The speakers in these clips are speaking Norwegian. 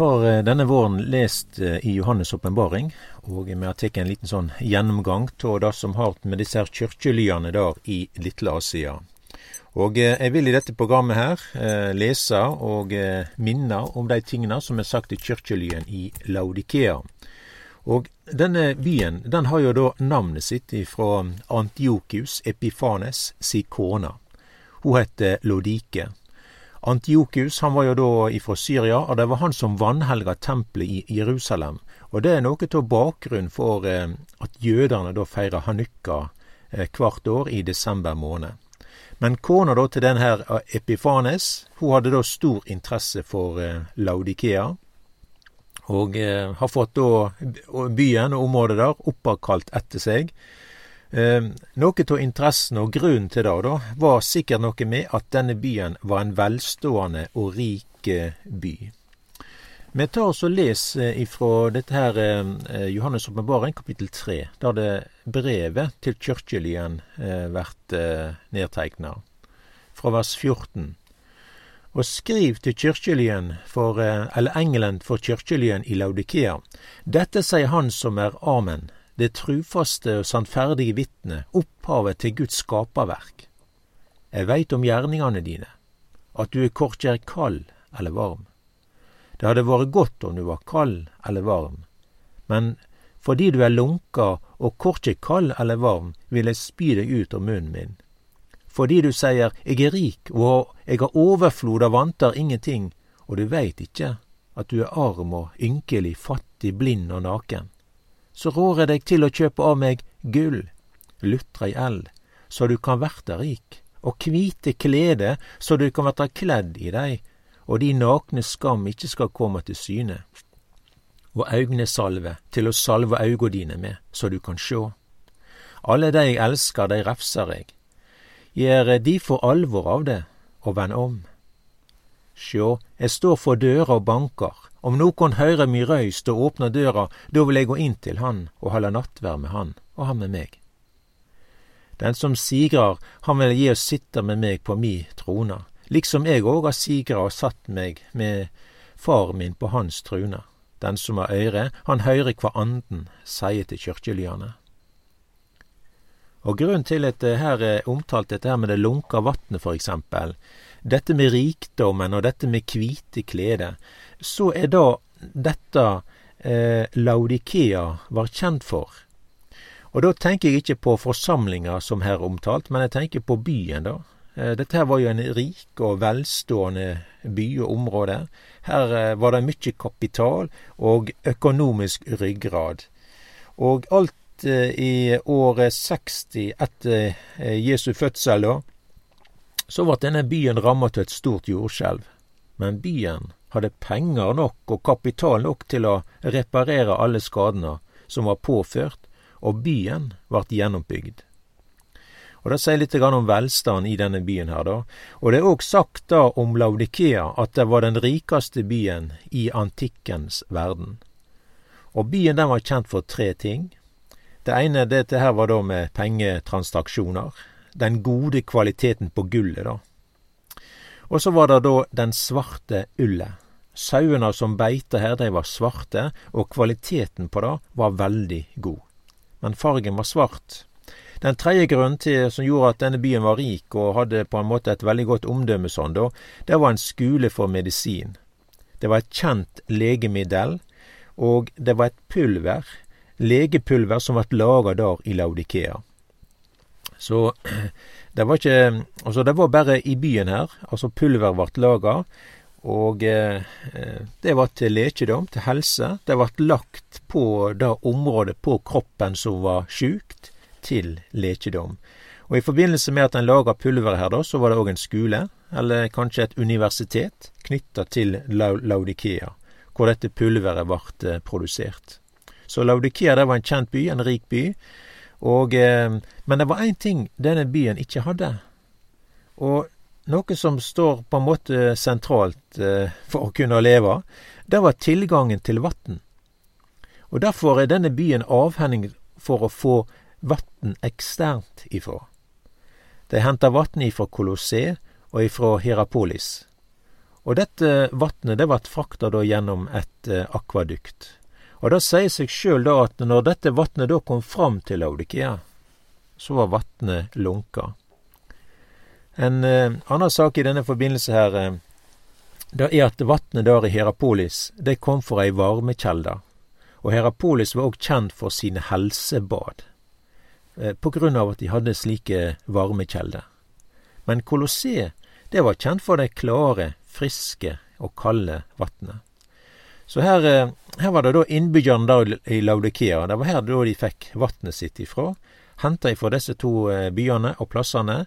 Har eh, denne våren lest eh, i Johannes' åpenbaring, og vi har tatt en liten sånn gjennomgang av det som har med disse her kirkelyene der i Lille Asia. Og eh, jeg vil i dette programmet her lese og minne om de tingene som er sagt i kirkelyen i Laudikea. Og denne byen den har jo da navnet sitt fra Antiokius Epifanes si kone. Hun heter Lodike. Antiokus han var jo da ifra Syria, og det var han som vanhelga tempelet i Jerusalem. Og det er noe av bakgrunnen for eh, at jødene da feirer hanukka eh, hvert år i desember måned. Men kona da til denne her eh, Epifanes, hun hadde da stor interesse for eh, Laudikea. Og eh, har fått da byen og området der oppkalt etter seg. Eh, noe av interessen og grunnen til det da, var sikkert noe med at denne byen var en velstående og rik eh, by. Vi tar oss og leser ifra dette her eh, Johannes' åpenbaring, kapittel 3, der det brevet til kirkelyen eh, blir eh, nedtegna, fra vers 14. Og skriv til kirkelyen for, eh, eller engelen for kirkelyen i Laudikea. Dette sier han som er Amen, det trufaste og sannferdige vitne, opphavet til Guds skaperverk. Jeg veit om gjerningene dine, at du er korkje kald eller varm. Det hadde vært godt om du var kald eller varm, men fordi du er lunka og korkje kald eller varm, vil jeg spy deg ut av munnen min. Fordi du sier jeg er rik og jeg har overflod av vanter ingenting, og du veit ikke at du er arm og ynkelig, fattig, blind og naken så rår jeg deg til å kjøpe av meg gull, lutra i eld, så du kan verta rik, og kvite klede, så du kan verta kledd i dei, og de nakne skam ikkje skal komme til syne, og augnesalve til å salve auga dine med, så du kan sjå. Alle dei eg elskar, dei refser eg. Gjer de for alvor av det, og vend om. Sjå, eg står for døra og bankar. Om nokon høyrer mi røyst og åpner døra, da vil eg gå inn til han og halde nattverd med han, og han med meg. Den som sigrar, han vil gi oss sitte med meg på mi trona, liksom eg òg har sigra og satt meg med far min på hans truna. Den som har øyre, han høyrer kva anden seier til kyrkjelyane. Og grunnen til at det her er omtalt dette her med det lunka vatnet, for eksempel, dette med rikdommen og dette med kvite klede, så er det dette eh, Laudikea var kjent for. Og da tenker jeg ikke på forsamlinga som her omtalt, men jeg tenker på byen, da. Eh, dette her var jo en rik og velstående by og område. Her eh, var det mye kapital og økonomisk ryggrad. Og alt eh, i året 60 etter Jesu fødsel, da, så ble denne byen rammet av et stort jordskjelv. Men byen hadde penger nok og kapital nok til å reparere alle skadene som var påført, og byen ble gjennombygd. Og Det sier litt om velstand i denne byen her, da. Og det er òg sagt da om Laudikea at det var den rikeste byen i antikkens verden. Og byen den var kjent for tre ting. Det ene dette her var da med pengetransaksjoner den gode kvaliteten på gullet, da. Og så var det da den svarte ullet. Sauene som beita her, de var svarte, og kvaliteten på det var veldig god. Men fargen var svart. Den tredje grunnen til, som gjorde at denne byen var rik og hadde på en måte et veldig godt omdømme sånn, da, det var en skole for medisin. Det var et kjent legemiddel, og det var et pulver, legepulver, som ble laga der i Laudikea. Så det var ikke Altså, det var bare i byen her. Altså, pulver vart laga. Og eh, det var til lekedom, til helse. Det vart lagt på det området på kroppen som var sjukt, til lekedom. Og i forbindelse med at en laga pulver her, da, så var det òg en skole, eller kanskje et universitet, knytta til Laudikea, hvor dette pulveret vart eh, produsert. Så Laudikea det var en kjent by, en rik by. Og, eh, men det var én ting denne byen ikke hadde. Og noe som står på en måte sentralt eh, for å kunne leve, det var tilgangen til vann. Og derfor er denne byen avhengig for å få vann eksternt ifra. De henter vann ifra Colosset og ifra Hierapolis. Og dette vannet det ble frakta gjennom et eh, akvadukt. Og det sier seg sjøl da at når dette vatnet da kom fram til Laudikea, så var vatnet lunka. En eh, annen sak i denne forbindelse her, eh, det er at vatnet der i Herapolis, det kom fra ei varmekjelde. Og Herapolis var òg kjent for sine helsebad, eh, på grunn av at de hadde slike varmekjelder. Men Colosseum, det var kjent for det klare, friske og kalde vatnet. Så her, eh, her, var det da innbyggerne da i Laudikea. Det var her da de fikk vannet sitt ifra. Henta ifra disse to eh, byene og plassene.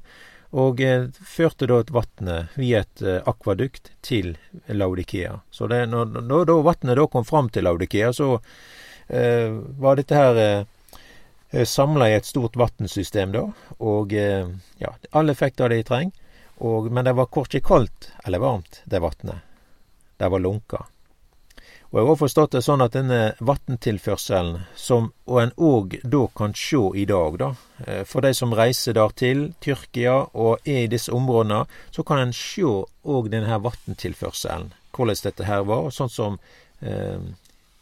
Og eh, førte da vannet via et akvadukt til Laudikea. Så det, når, når da vannet da kom fram til Laudikea, så eh, var dette her eh, samla i et stort vannsystem da. Og eh, ja, alle fikk det de treng. men det var korkje kaldt eller varmt, det vannet. Det var lunka. Og jeg har forstått det sånn at denne vanntilførselen, som og en òg da kan sjå i dag, da, eh, for de som reiser der til Tyrkia og er i disse områdene, så kan en sjå òg denne vanntilførselen, hvordan dette her var, sånn som eh,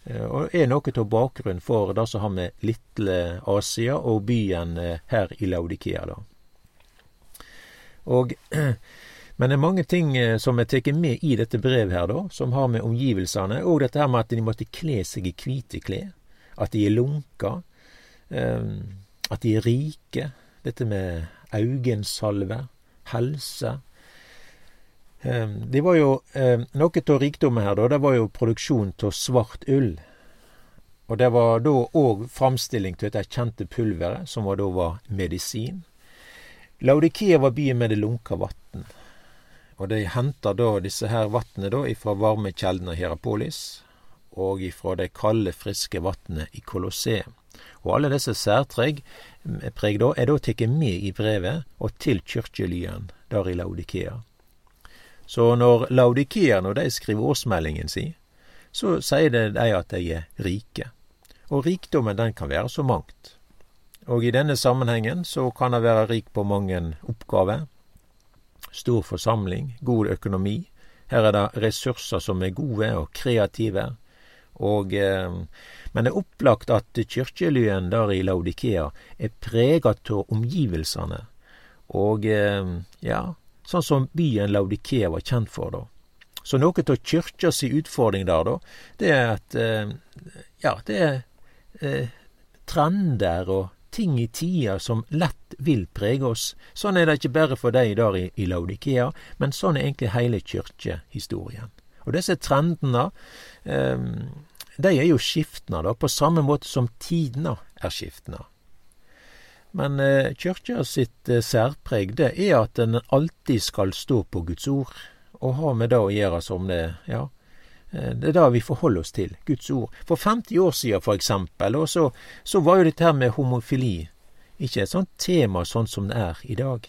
eh, og er noe av bakgrunnen for det som har med Litle Asia og byen eh, her i Laudikea, da. Og Men det er mange ting eh, som er tatt med i dette brevet her, da, som har med omgivelsene, og dette her med at de måtte kle seg i hvite klær, at de er lunka, um, at de er rike, dette med augensalve, helse. Um, det var jo Noe av rikdommen her, da, det var jo produksjon av svart ull. Og det var da òg framstilling til dette kjente pulveret, som da var medisin. Laudikea var byen med det lunka vatn. Og de henter da disse her vatnene da ifra varmekjeldene Hierapolis og ifra det kalde, friske vatnet i Colosseum. Og alle disse særpreg preg da, er da tatt med i brevet og til kyrkjelyen der i Laudikea. Så når Laudikea, når de skriver årsmeldingen si, så sier de at de er rike. Og rikdommen den kan være så mangt. Og i denne sammenhengen så kan det være rik på mange oppgaver, Stor forsamling, god økonomi. Her er det ressurser som er gode og kreative. Og, eh, men det er opplagt at kirkelyen der i Laudikea er prega av omgivelsene. Og eh, ja, sånn som byen Laudikea var kjent for, da. Så noe av kyrkja si utfordring der, da, det er at eh, ja, det er eh, trender og ting i tida som lett vil prege oss. Sånn er det ikke bare for deg der i, i Laudikea, men sånn er egentlig hele kirkehistorien. Og disse trendene, eh, de er jo skiftende, da, på samme måte som tidene er skiftende. Men eh, kyrkja sitt eh, særpreg, det er at den alltid skal stå på Guds ord, og ha med det å gjøre som det, ja, det er det vi forholder oss til, Guds ord. For 50 år siden, for eksempel, og så, så var jo dette her med homofili ikke et sånt tema sånn som det er i dag.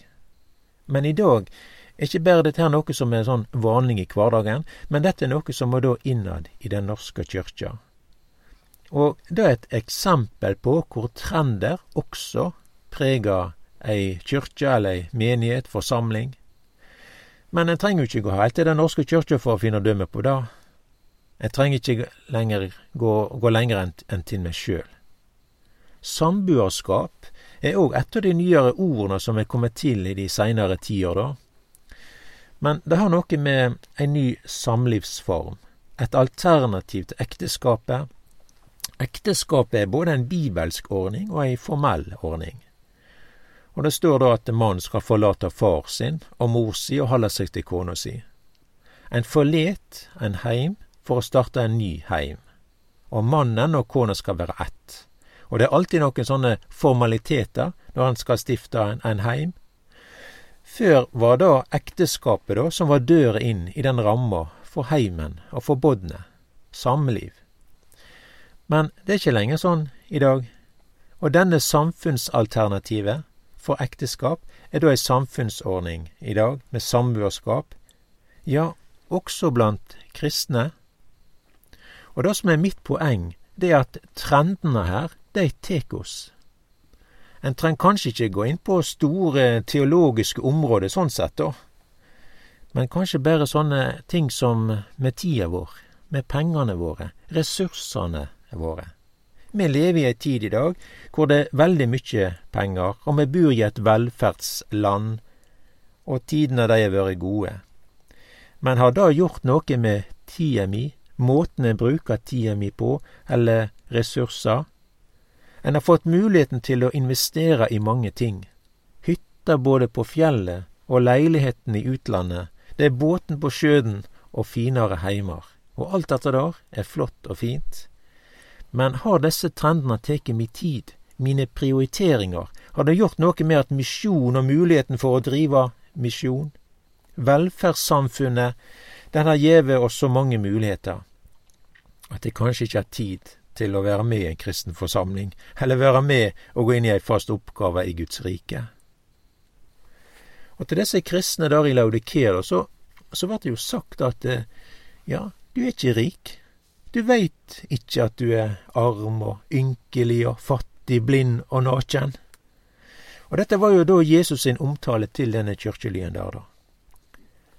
Men i dag er ikke bare dette her noe som er sånn vanlig i hverdagen, men dette er noe som må da innad i Den norske kyrkja. Og det er et eksempel på hvor trender også preger ei kyrkje eller ei menighet, forsamling. Men en trenger jo ikke gå helt til Den norske kyrkja for å finne dømme på det. Jeg trenger ikke lenger gå, gå lenger enn en til meg sjøl. Samboerskap er òg et av de nyere ordene som er kommet til i de seinere tiår, da. Men det har noe med ei ny samlivsform, et alternativ til ekteskapet. Ekteskapet er både en bibelsk ordning og ei formell ordning. Og det står da at mannen skal forlate far sin og mor si og holde seg til kona si. En forlet en heim for å starte en ny heim. Og mannen og kona skal være ett. Og det er alltid noen sånne formaliteter når han skal stifte en, en heim. Før var da ekteskapet da, som var døra inn i den ramma for heimen og for bodnet. Samliv. Men det er ikke lenger sånn i dag. Og denne samfunnsalternativet for ekteskap er da ei samfunnsordning i dag, med samboerskap. Ja, også blant kristne og det som er mitt poeng, det er at trendene her, de tek oss. En trenger kanskje ikke gå inn på store teologiske områder sånn sett, da. men kanskje bare sånne ting som med tida vår, med pengene våre, ressursene våre. Vi lever i ei tid i dag hvor det er veldig mye penger, og vi bor i et velferdsland, og tidene de har vært gode. Men har det gjort noe med tida mi, måten en bruker tida mi på, eller ressurser? En har fått muligheten til å investere i mange ting. Hytter både på fjellet og leiligheten i utlandet, det er båten på sjøen og finere heimer. Og alt dette der er flott og fint. Men har disse trendene tatt mi tid, mine prioriteringer? Har det gjort noe med at misjon og muligheten for å drive misjon? Velferdssamfunnet, den har gjeve oss så mange muligheter at jeg kanskje ikke har tid til å være med i en kristen forsamling, eller være med og gå inn i ei fast oppgave i Guds rike. Og til disse kristne der i Laudikea, så, så ble det jo sagt at ja, du er ikke rik, du veit ikkje at du er arm og ynkelig og fattig, blind og naken. Og dette var jo da Jesus sin omtale til denne kirkelyen der, da.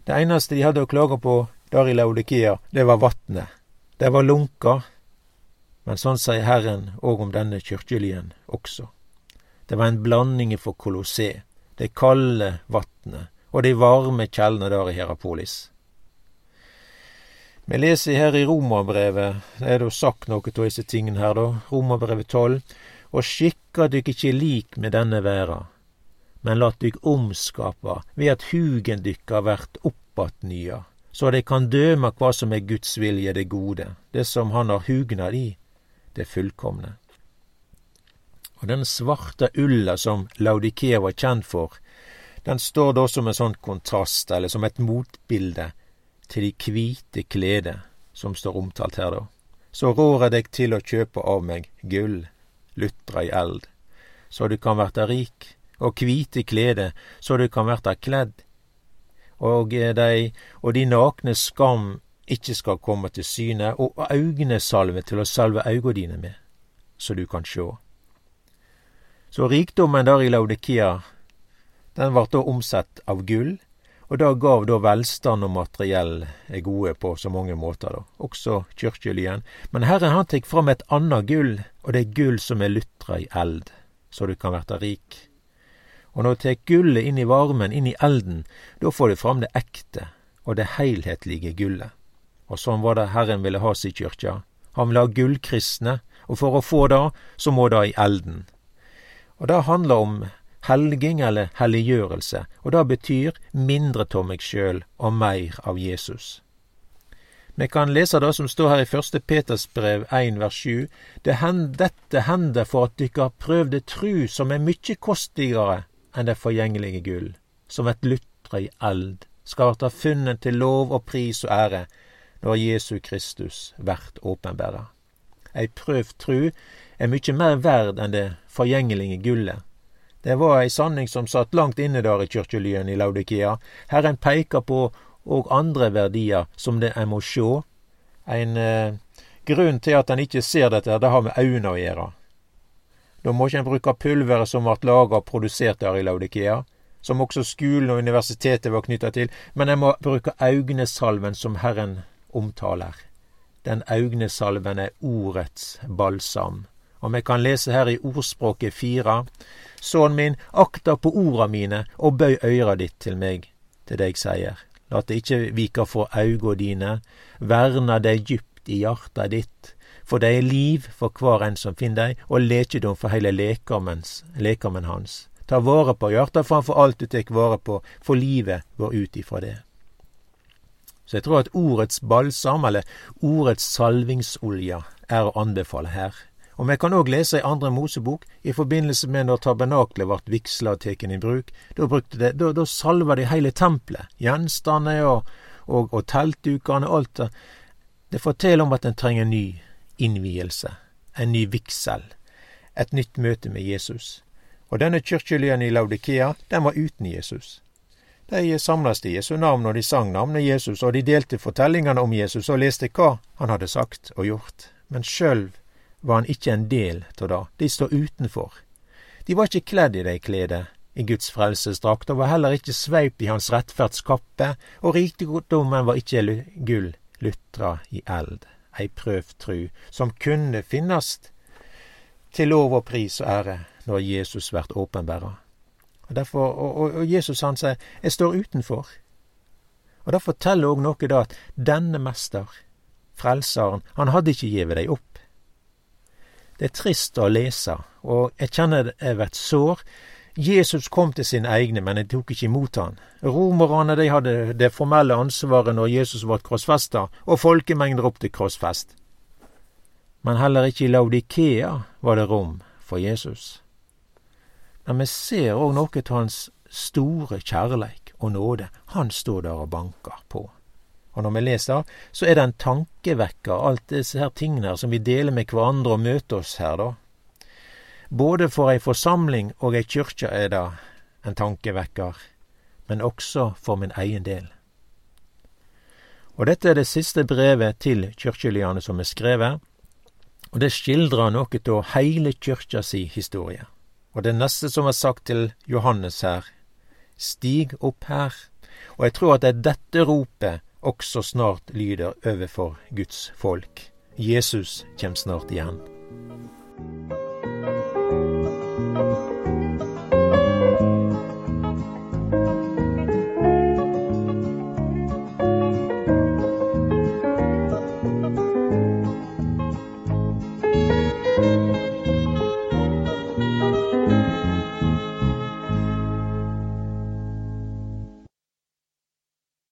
Det eneste de hadde å klage på der i Laudikea, det var vatnet. Det var lunka. Men sånn sier Herren òg om denne kyrkjelyen også. Det var en blanding for Kolossé, det kalde vatnet og de varme kjeldene der i Herapolis. Vi leser her i Romerbrevet, det er da sagt noe av disse tingene her, da, Romerbrevet 12, og skikka dykk ikkje lik med denne verda, men lat dykk omskapa ved at hugen dykka vert oppatt nya, så de kan døme hva som er Guds vilje, det gode, det som Han har hugnad i, det fullkomne. Og den svarte ulla som Laudikea var kjent for, den står da som en sånn kontrast, eller som et motbilde, til de kvite klede som står omtalt her, da. Så rår jeg deg til å kjøpe av meg gull, lutra i eld, så du kan verta rik, og kvite klede, så du kan verta kledd, og de, og de nakne skam ikkje skal komme til syne, og augnesalve til å salve auga dine med, så du kan sjå. Så rikdommen der i Laudikia, den vart da omsett av gull, og det gav da velstand og materiell gode på så mange måter, da, også kyrkjelyen. Men Herren han tek fram et anna gull, og det er gull som er lutra i eld, så du kan verta rik. Og når du tek gullet inn i varmen, inn i elden, da får du fram det ekte og det heilhetlige gullet. Og sånn var det Herren ville ha si kyrkja. Han ville ha gullkristne, og for å få det, så må det i elden. Og det handler om helging eller helliggjørelse, og det betyr mindre av meg sjøl og meir av Jesus. Vi kan lese det som står her i første Peters brev 1 vers 7. Det hend, dette hender for at dykk har prøvd tru som er mykje kostligere enn det forgjengelige gull, som et lutre i eld, skal verta funnet til lov og pris og ære når Jesu Kristus vert åpenbæra. Ei prøvd tru er mykje mer verd enn det forgjengelige gullet, det var ei sanning som satt langt inne der i kyrkjelyen i Laudikea. Herren peikar på òg andre verdier som det en må sjå. En eh, grunn til at en ikkje ser dette, det har med øynene å gjere. Da må ikkje en bruke pulveret som ble laget og produsert der i Laudikea, som også skolen og universitetet var knytta til, men en må bruke augnesalven som Herren omtaler. Den augnesalven er ordets balsam. Og vi kan lese her i ordspråket fire. Sønnen min, akta på orda mine, og bøy øyra ditt til meg, til det jeg sier. La det ikkje vika for auga dine, verna deg djupt i hjarta ditt, for dei er liv for kvar en som finn dei, og lekedom for heile lekamen hans. Ta vare på hjertet framfor alt du tek vare på, for livet går ut ifra det. Så jeg tror at ordets balsam, eller ordets salvingsolje, er å anbefale her. Og vi kan òg lese i Andre Mosebok, i forbindelse med når tabernaklet vart vigsla og teken i bruk, da brukte det, da, salva de heile tempelet, gjenstandene og, og, og teltdukene alt det. Det forteller om at en trenger ny innvielse, en ny vigsel, et nytt møte med Jesus. Og denne kyrkjelyen i Laudikea, den var uten Jesus. De samles i Jesu navn, og de sang navnet Jesus, og de delte fortellingene om Jesus og leste hva han hadde sagt og gjort. Men sjølv var han ikkje en del av det. De står utenfor. De var ikkje kledd i de klede i Guds frelsesdrakt, og var heller ikke sveipt i hans rettferdskappe, og rikdommen var ikke gull lutra i eld, ei prøvd tru, som kunne finnast til lov og pris og ære når Jesus vert åpenbæra. Og, derfor, og, og Jesus han sier, jeg står utenfor. Og Det forteller òg noe da at denne mester, Frelseren, han hadde ikke gitt deg opp. Det er trist å lese, og jeg kjenner jeg blir sår. Jesus kom til sine egne, men de tok ikke imot han. Romerne de hadde det formelle ansvaret når Jesus ble krossfesta, og folkemengden ropte krossfest. Men heller ikke i Laudikea var det rom for Jesus. Men vi ser òg noe av hans store kjærleik og nåde. Han står der og banker på. Og når vi leser, så er det en tankevekker, alt disse her tingene som vi deler med hverandre og møter oss her, da. Både for ei forsamling og ei kyrkje er det en tankevekker, men også for min egen del. Og dette er det siste brevet til kyrkjelyane som er skrevet, og det skildrer noe av heile kyrkja si historie. Og det neste som er sagt til Johannes her, stig opp her, og jeg tror at det er dette ropet også snart lyder overfor Guds folk. Jesus kjem snart igjen.